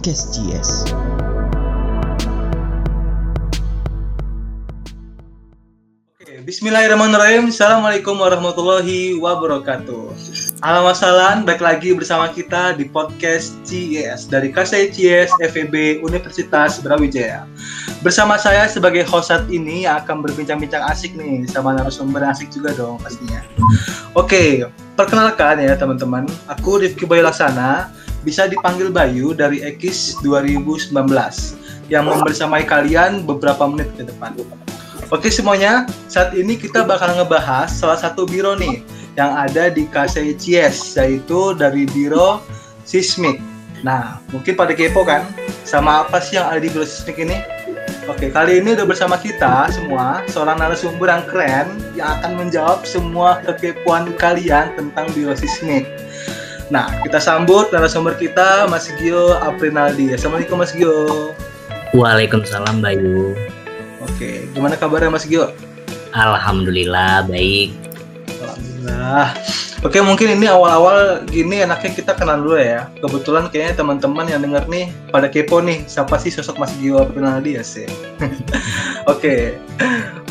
podcast GS. Bismillahirrahmanirrahim. Assalamualaikum warahmatullahi wabarakatuh. Masalan, balik lagi bersama kita di podcast CIS dari KSI CIS FEB Universitas Brawijaya. Bersama saya sebagai host ini akan berbincang-bincang asik nih sama narasumber asik juga dong pastinya. Oke, perkenalkan ya teman-teman. Aku Rifki Bayu Laksana, bisa dipanggil Bayu dari Ekis 2019 yang membersamai kalian beberapa menit ke depan. Oke semuanya, saat ini kita bakal ngebahas salah satu biro nih yang ada di KCICS yaitu dari biro sismik. Nah, mungkin pada kepo kan sama apa sih yang ada di biro sismik ini? Oke, kali ini udah bersama kita semua seorang narasumber yang keren yang akan menjawab semua kekepoan kalian tentang biro sismik. Nah, kita sambut narasumber kita Mas Gio Aprinaldi. Assalamualaikum Mas Gio. Waalaikumsalam Bayu. Oke, gimana kabarnya Mas Gio? Alhamdulillah baik. Alhamdulillah. Oke, mungkin ini awal-awal gini enaknya kita kenal dulu ya. Kebetulan kayaknya teman-teman yang denger nih pada kepo nih, siapa sih sosok Mas Gio Aprinaldi ya sih? Oke,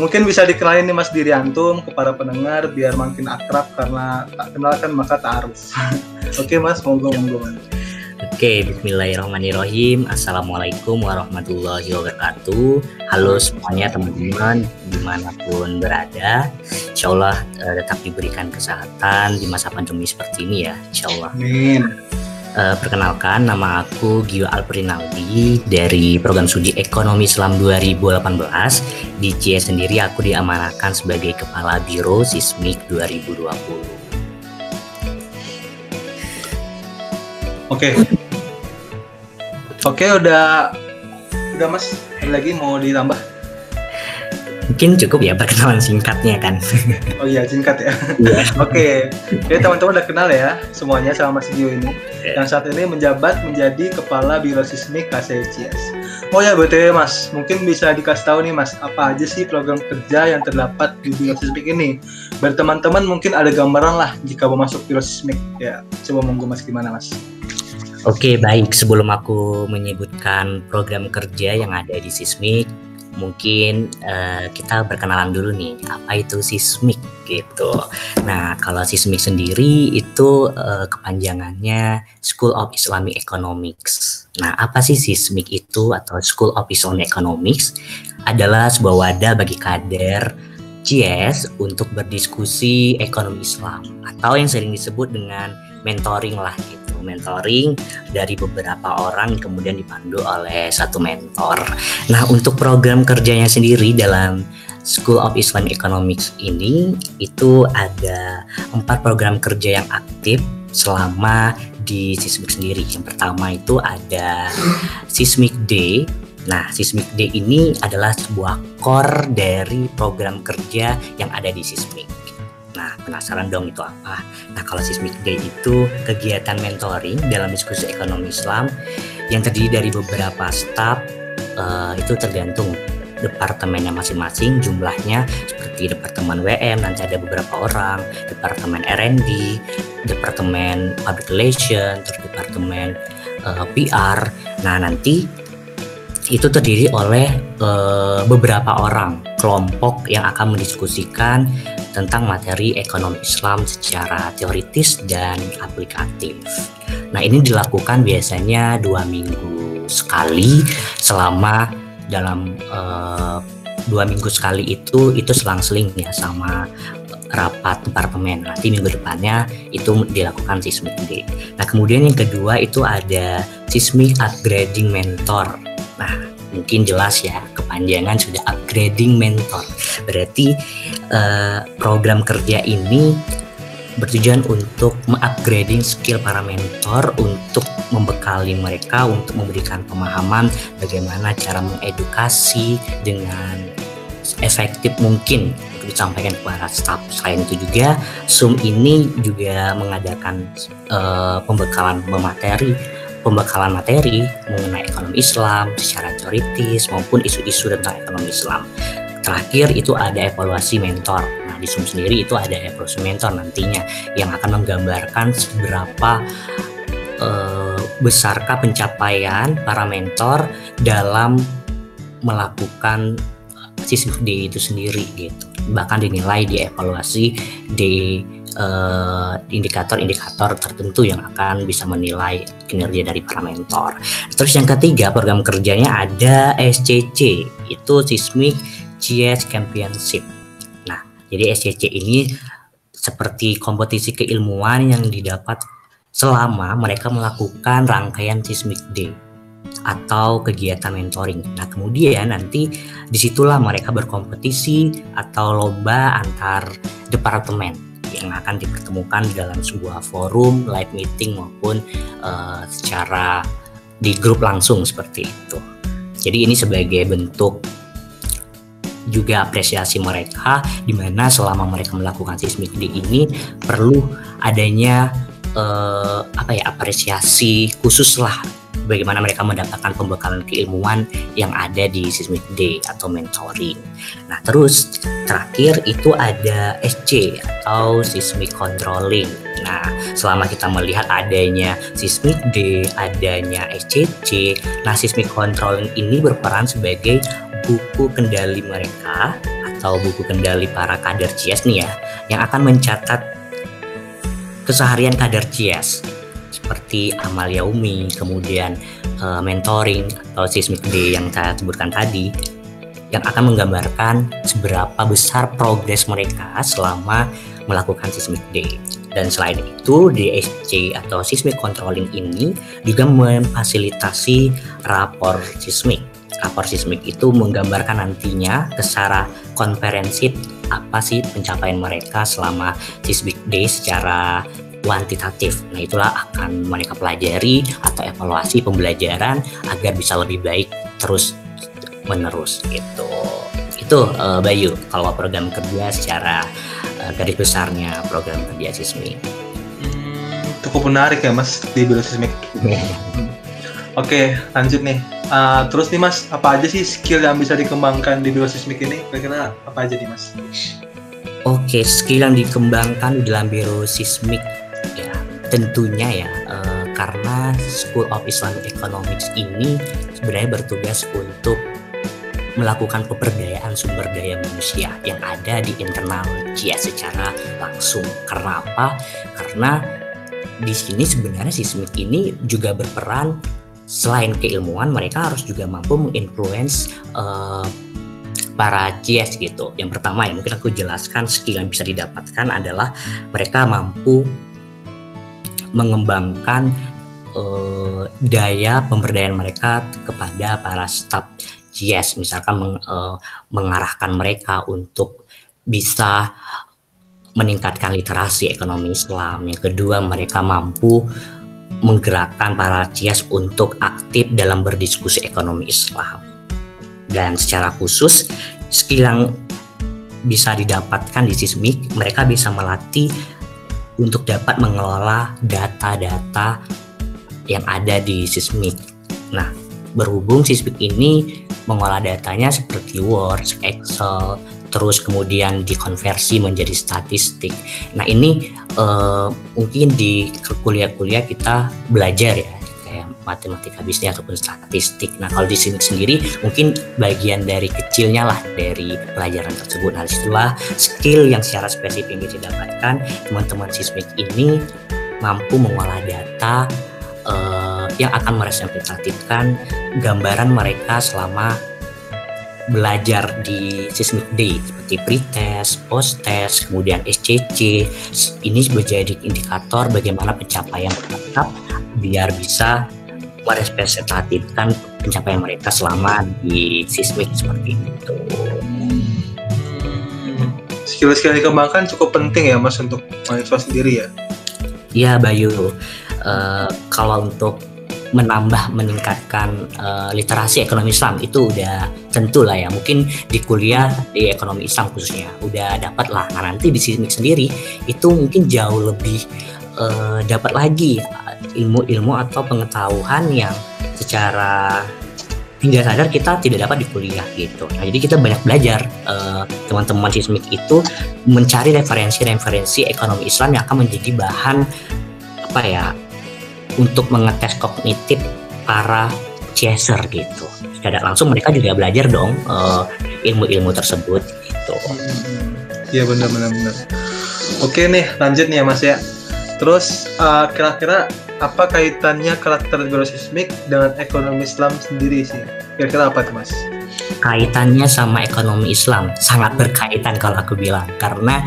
mungkin bisa dikenalin nih Mas Diriantum ke para pendengar biar makin akrab karena tak kenal kan maka tak harus. Oke Mas, monggo monggo. Oke, Bismillahirrahmanirrahim. Assalamualaikum warahmatullahi wabarakatuh. Halo semuanya teman-teman di mana pun berada. Insya Allah eh, tetap diberikan kesehatan di masa pandemi seperti ini ya. Insya Allah. Amin. Eh, perkenalkan, nama aku Gio Alperinaldi dari Program Studi Ekonomi Islam 2018. Di CS sendiri aku diamanahkan sebagai Kepala Biro Sismik 2020. Oke. Oke, udah udah Mas, ada lagi mau ditambah? Mungkin cukup ya perkenalan singkatnya kan. Oh iya, singkat ya. Iya. Oke, jadi teman-teman udah kenal ya semuanya sama Mas Gio ini. Iya. Yang saat ini menjabat menjadi Kepala Biro Sismik KCICS. Oh ya, BTW Mas, mungkin bisa dikasih tahu nih Mas, apa aja sih program kerja yang terdapat di Biro Sismik ini? Biar teman-teman mungkin ada gambaran lah jika mau masuk Biro Sismik. Ya, coba monggo Mas gimana Mas? Oke, baik. Sebelum aku menyebutkan program kerja yang ada di Sismik, mungkin eh, kita berkenalan dulu nih, apa itu Sismik gitu. Nah, kalau Sismik sendiri itu eh, kepanjangannya School of Islamic Economics. Nah, apa sih Sismik itu atau School of Islamic Economics? Adalah sebuah wadah bagi kader CS untuk berdiskusi ekonomi Islam atau yang sering disebut dengan mentoring lah gitu mentoring dari beberapa orang kemudian dipandu oleh satu mentor. Nah, untuk program kerjanya sendiri dalam School of Islam Economics ini itu ada empat program kerja yang aktif selama di Sismik sendiri. Yang pertama itu ada Sismik Day. Nah, Sismik Day ini adalah sebuah core dari program kerja yang ada di Sismik. Penasaran dong itu apa? Nah, kalau Sismik Day itu kegiatan mentoring dalam diskusi ekonomi Islam yang terdiri dari beberapa staf eh, itu tergantung departemennya masing-masing jumlahnya seperti departemen WM nanti ada beberapa orang departemen R&D departemen public relation terus departemen eh, PR nah nanti itu terdiri oleh eh, beberapa orang kelompok yang akan mendiskusikan tentang materi ekonomi Islam secara teoritis dan aplikatif. Nah ini dilakukan biasanya dua minggu sekali selama dalam eh, dua minggu sekali itu itu selang-seling ya sama rapat departemen. Nanti minggu depannya itu dilakukan sismik. Nah kemudian yang kedua itu ada sismik upgrading mentor. Nah mungkin jelas ya kepanjangan sudah upgrading mentor. Berarti eh, program kerja ini bertujuan untuk mengupgrading skill para mentor untuk membekali mereka untuk memberikan pemahaman bagaimana cara mengedukasi dengan efektif mungkin untuk disampaikan kepada staff. Selain itu juga Zoom ini juga mengadakan eh, pembekalan materi pembekalan materi mengenai ekonomi Islam secara teoritis maupun isu-isu tentang ekonomi Islam. Terakhir itu ada evaluasi mentor. Nah, di Zoom sendiri itu ada evaluasi mentor nantinya yang akan menggambarkan seberapa eh, besarkah pencapaian para mentor dalam melakukan sismik day itu sendiri gitu bahkan dinilai dievaluasi di uh, indikator-indikator tertentu yang akan bisa menilai kinerja dari para mentor. Terus yang ketiga program kerjanya ada SCC itu Seismic CS Championship. Nah jadi SCC ini seperti kompetisi keilmuan yang didapat selama mereka melakukan rangkaian Seismic Day atau kegiatan mentoring. Nah, kemudian nanti di situlah mereka berkompetisi atau lomba antar departemen yang akan dipertemukan dalam sebuah forum, live meeting maupun uh, secara di grup langsung seperti itu. Jadi ini sebagai bentuk juga apresiasi mereka di mana selama mereka melakukan seismic day ini perlu adanya uh, apa ya apresiasi khusus lah bagaimana mereka mendapatkan pembekalan keilmuan yang ada di Seismic Day atau mentoring. Nah, terus terakhir itu ada SC atau Seismic Controlling. Nah, selama kita melihat adanya Seismic Day, adanya SCC, nah Seismic Controlling ini berperan sebagai buku kendali mereka atau buku kendali para kader CS nih ya, yang akan mencatat keseharian kader CS seperti amal yaumi, kemudian uh, mentoring atau seismic day yang saya sebutkan tadi yang akan menggambarkan seberapa besar progres mereka selama melakukan seismic day. Dan selain itu, DSC atau seismic controlling ini juga memfasilitasi rapor seismic. Rapor seismic itu menggambarkan nantinya secara konferensi apa sih pencapaian mereka selama seismic day secara kuantitatif. Nah, itulah akan mereka pelajari atau evaluasi pembelajaran agar bisa lebih baik terus menerus gitu. Itu uh, Bayu kalau program kerja secara uh, garis besarnya program kerja Sismi. Hmm, cukup menarik ya Mas di Biro Sismik. Oke, lanjut nih. Uh, terus nih Mas, apa aja sih skill yang bisa dikembangkan di Biro Sismik ini? Kira-kira apa aja nih Mas? Oke, skill yang dikembangkan di dalam Biro Sismik tentunya ya uh, karena School of Islamic Economics ini sebenarnya bertugas untuk melakukan pemberdayaan sumber daya manusia yang ada di internal JIA secara langsung. Karena apa? Karena di sini sebenarnya sismik ini juga berperan selain keilmuan mereka harus juga mampu menginfluence uh, para CS gitu. Yang pertama ya mungkin aku jelaskan skill yang bisa didapatkan adalah mereka mampu mengembangkan uh, daya pemberdayaan mereka kepada para staf GS misalkan meng, uh, mengarahkan mereka untuk bisa meningkatkan literasi ekonomi Islam. Yang kedua, mereka mampu menggerakkan para CS untuk aktif dalam berdiskusi ekonomi Islam. Dan secara khusus, skill yang bisa didapatkan di Sismik, mereka bisa melatih untuk dapat mengelola data-data yang ada di Sismic. Nah, berhubung Sismic ini mengolah datanya seperti Word, Excel, terus kemudian dikonversi menjadi statistik. Nah, ini uh, mungkin di kuliah-kuliah kita belajar ya matematika bisnis ataupun statistik. Nah kalau di sini sendiri mungkin bagian dari kecilnya lah dari pelajaran tersebut. Nah di situlah skill yang secara spesifik bisa didapatkan teman-teman sismik ini mampu mengolah data uh, yang akan merepresentatifkan gambaran mereka selama belajar di Seismic Day seperti pretest, post-test, kemudian SCC. Ini menjadi indikator bagaimana pencapaian tetap biar bisa merepresentatifkan pencapaian mereka selama di sismik seperti itu. Skill-skill yang dikembangkan cukup penting ya mas untuk mahasiswa sendiri ya? Iya Bayu, uh, kalau untuk menambah meningkatkan uh, literasi ekonomi Islam itu udah tentu lah ya mungkin di kuliah di ekonomi Islam khususnya udah dapat lah nah nanti di sismik sendiri itu mungkin jauh lebih uh, dapat lagi ilmu-ilmu atau pengetahuan yang secara tidak sadar kita tidak dapat di kuliah gitu. Nah, jadi kita banyak belajar uh, teman-teman sismik itu mencari referensi-referensi ekonomi Islam yang akan menjadi bahan apa ya untuk mengetes kognitif para chaser gitu. Secara langsung mereka juga belajar dong uh, ilmu-ilmu tersebut gitu. Iya benar benar benar. Oke nih lanjut nih ya Mas ya. Terus uh, kira-kira apa kaitannya karakter biosismik dengan ekonomi Islam sendiri sih? Kira-kira apa tuh Mas? Kaitannya sama ekonomi Islam sangat berkaitan kalau aku bilang karena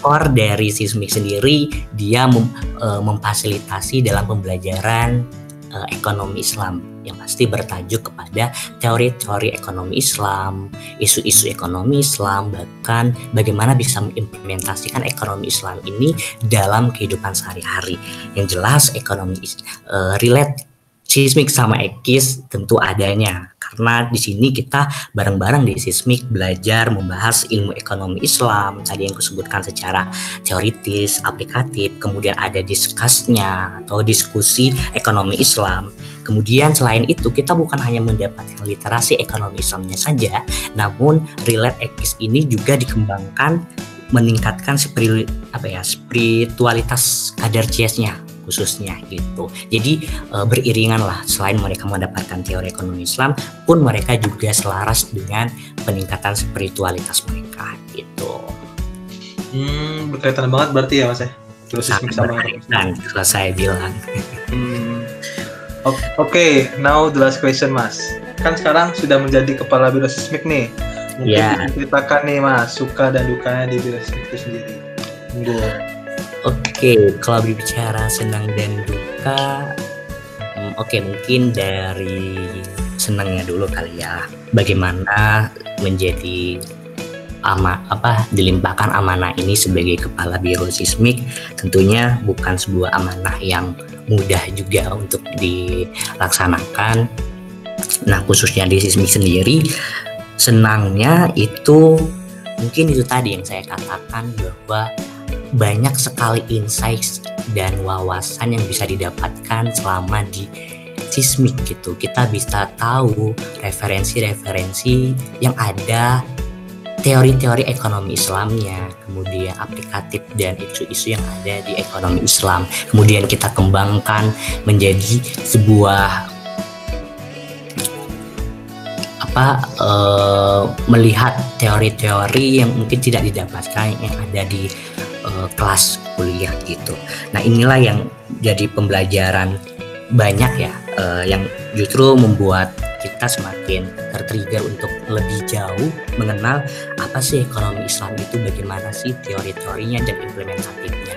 core dari sismik sendiri dia mem, uh, memfasilitasi dalam pembelajaran uh, ekonomi Islam yang pasti bertajuk kepada teori-teori ekonomi Islam, isu-isu ekonomi Islam, bahkan bagaimana bisa mengimplementasikan ekonomi Islam ini dalam kehidupan sehari-hari. Yang jelas ekonomi uh, relate sismik sama ekis tentu adanya karena di sini kita bareng-bareng di sismik belajar membahas ilmu ekonomi Islam tadi yang kusebutkan secara teoritis, aplikatif, kemudian ada diskusnya atau diskusi ekonomi Islam. Kemudian selain itu kita bukan hanya mendapatkan literasi ekonomi Islamnya saja, namun relate ekis ini juga dikembangkan meningkatkan spirit apa ya spiritualitas kadar CS-nya khususnya gitu. Jadi e, beriringan lah selain mereka mendapatkan teori ekonomi Islam pun mereka juga selaras dengan peningkatan spiritualitas mereka gitu. Hmm, berkaitan banget berarti ya Mas ya. Terus sama berkaitan kalau saya bilang. Hmm. Oke, okay, now the last question Mas. Kan sekarang sudah menjadi kepala biro sismik nih. Mungkin yeah. ceritakan nih Mas, suka dan dukanya di biro sismik itu sendiri. Tunggu. Oke, kalau berbicara senang dan duka, hmm, oke mungkin dari senangnya dulu kali ya. Bagaimana menjadi ama apa dilimpahkan amanah ini sebagai kepala biro sismik tentunya bukan sebuah amanah yang mudah juga untuk dilaksanakan. Nah, khususnya di sismik sendiri senangnya itu mungkin itu tadi yang saya katakan bahwa banyak sekali insights dan wawasan yang bisa didapatkan selama di sismik gitu. Kita bisa tahu referensi-referensi yang ada teori-teori ekonomi Islamnya, kemudian aplikatif dan isu-isu yang ada di ekonomi Islam. Kemudian kita kembangkan menjadi sebuah apa uh, melihat teori-teori yang mungkin tidak didapatkan yang ada di uh, kelas kuliah gitu. Nah inilah yang jadi pembelajaran banyak ya uh, yang justru membuat kita semakin tertrigger untuk lebih jauh mengenal apa sih ekonomi Islam itu, bagaimana sih teori-teorinya dan implementatifnya.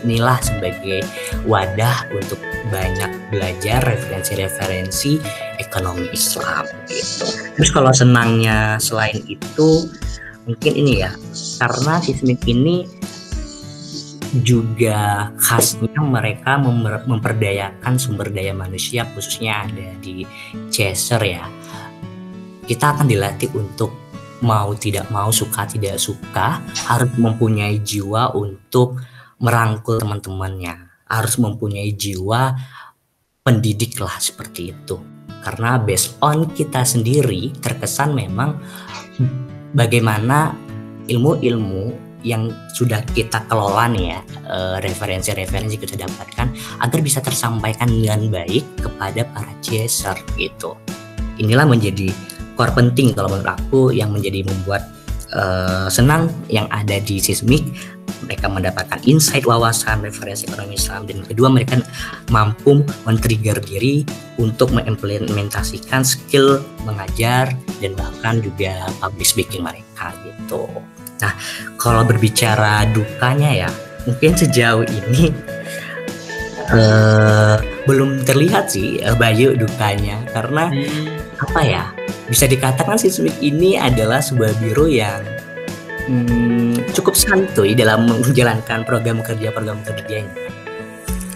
Inilah sebagai wadah untuk banyak belajar referensi-referensi ekonomi Islam gitu. Terus kalau senangnya selain itu mungkin ini ya, karena sismik ini juga khasnya mereka memper memperdayakan sumber daya manusia khususnya ada di Chaser ya. Kita akan dilatih untuk mau tidak mau suka tidak suka harus mempunyai jiwa untuk merangkul teman-temannya. Harus mempunyai jiwa pendidik lah seperti itu. Karena based on kita sendiri terkesan memang bagaimana ilmu-ilmu yang sudah kita kelola nih ya eh, referensi-referensi kita dapatkan agar bisa tersampaikan dengan baik kepada para chaser gitu. Inilah menjadi core penting kalau menurut aku yang menjadi membuat uh, senang yang ada di sismik mereka mendapatkan insight wawasan referensi ekonomi Islam dan kedua mereka mampu men-trigger diri untuk mengimplementasikan skill mengajar dan bahkan juga public speaking mereka gitu. Nah, kalau berbicara dukanya ya, mungkin sejauh ini uh, belum terlihat sih uh, Bayu dukanya karena hmm. apa ya? Bisa dikatakan Sismik ini adalah sebuah biro yang hmm, cukup santuy dalam menjalankan program kerja program kerjanya.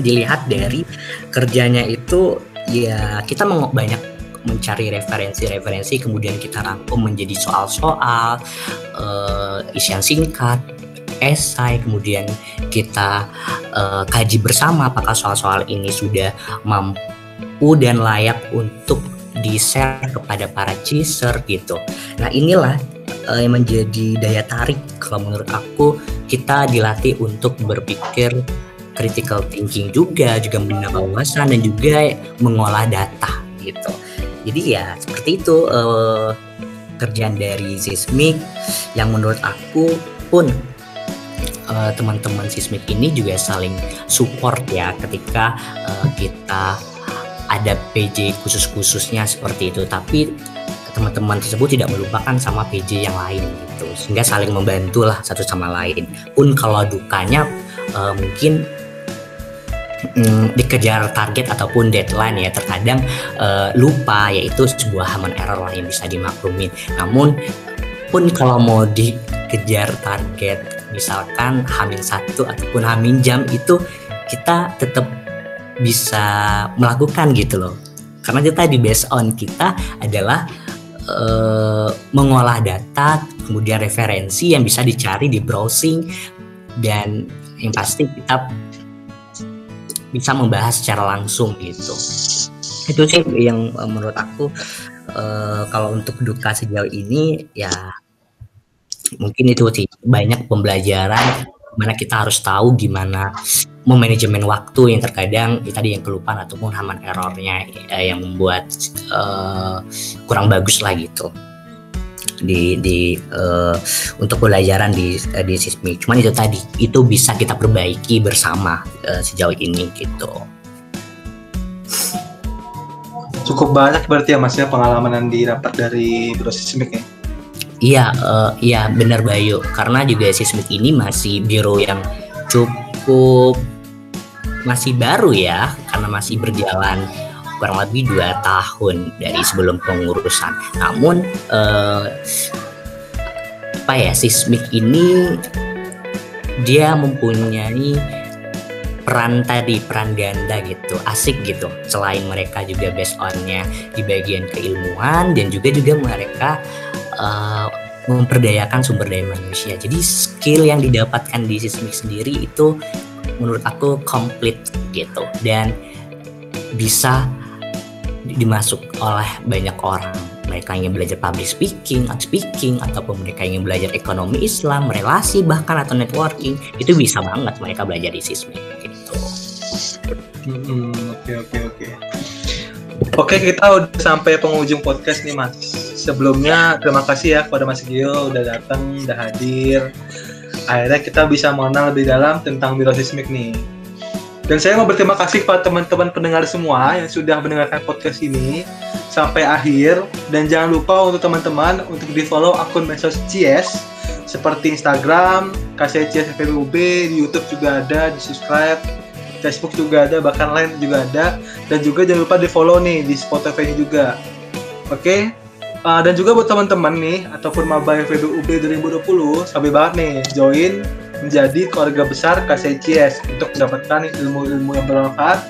Dilihat dari kerjanya itu ya kita banyak mencari referensi-referensi kemudian kita rangkum menjadi soal-soal uh, isian singkat esai kemudian kita uh, kaji bersama apakah soal-soal ini sudah mampu dan layak untuk di-share kepada para chaser gitu. Nah inilah uh, yang menjadi daya tarik kalau menurut aku kita dilatih untuk berpikir critical thinking juga, juga menambah wawasan dan juga mengolah data gitu. Jadi ya seperti itu uh, kerjaan dari sismik yang menurut aku pun uh, teman-teman sismik ini juga saling support ya ketika uh, kita ada PJ khusus-khususnya seperti itu. Tapi teman-teman tersebut tidak melupakan sama PJ yang lain gitu. Sehingga saling membantu lah satu sama lain. Pun kalau dukanya uh, mungkin mm, dikejar target ataupun deadline ya terkadang uh, lupa yaitu sebuah haman error lah yang bisa dimaklumin namun pun kalau mau dikejar target misalkan hamil satu ataupun hamil jam itu kita tetap bisa melakukan gitu loh. Karena kita di based on kita adalah uh, mengolah data, kemudian referensi yang bisa dicari di browsing dan yang pasti kita bisa membahas secara langsung gitu. Itu sih yang uh, menurut aku uh, kalau untuk duka sejauh ini ya mungkin itu sih banyak pembelajaran mana kita harus tahu gimana memanajemen waktu yang terkadang ya tadi yang kelupaan ataupun haman errornya eh, yang membuat uh, kurang bagus lah gitu di di uh, untuk pelajaran di uh, di sismik. Cuman itu tadi itu bisa kita perbaiki bersama uh, sejauh ini gitu. Cukup banyak berarti ya mas ya pengalaman yang didapat dari biro sismik ya. Iya, uh, iya benar Bayu. Karena juga sismik ini masih biro yang cukup masih baru ya, karena masih berjalan kurang lebih dua tahun dari sebelum pengurusan. Namun uh, apa ya sismik ini dia mempunyai peran tadi peran ganda gitu asik gitu selain mereka juga based onnya di bagian keilmuan dan juga juga mereka uh, memperdayakan sumber daya manusia. Jadi skill yang didapatkan di Sismik sendiri itu menurut aku komplit gitu dan bisa dimasuk oleh banyak orang. Mereka ingin belajar public speaking, speaking, ataupun mereka ingin belajar ekonomi Islam, relasi bahkan atau networking, itu bisa banget mereka belajar di Sismik gitu. Oke oke oke. Oke kita udah sampai penghujung podcast nih mas sebelumnya terima kasih ya kepada Mas Gio udah datang, udah hadir. Akhirnya kita bisa mengenal lebih dalam tentang sismik nih. Dan saya mau berterima kasih kepada teman-teman pendengar semua yang sudah mendengarkan podcast ini sampai akhir. Dan jangan lupa untuk teman-teman untuk di follow akun medsos CS seperti Instagram, FPUB, di YouTube juga ada, di subscribe, Facebook juga ada, bahkan lain juga ada. Dan juga jangan lupa di follow nih di Spotify juga. Oke, okay? Uh, dan juga buat teman-teman nih ataupun maba FEB UB 2020 sampai banget nih join menjadi keluarga besar KCCS untuk mendapatkan ilmu-ilmu yang bermanfaat,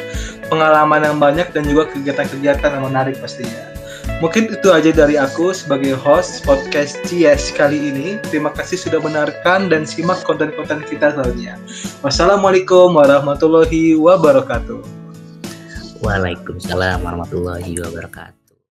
pengalaman yang banyak dan juga kegiatan-kegiatan yang menarik pastinya. Mungkin itu aja dari aku sebagai host podcast CS kali ini. Terima kasih sudah menarikan dan simak konten-konten kita selanjutnya. Wassalamualaikum warahmatullahi wabarakatuh. Waalaikumsalam warahmatullahi wabarakatuh.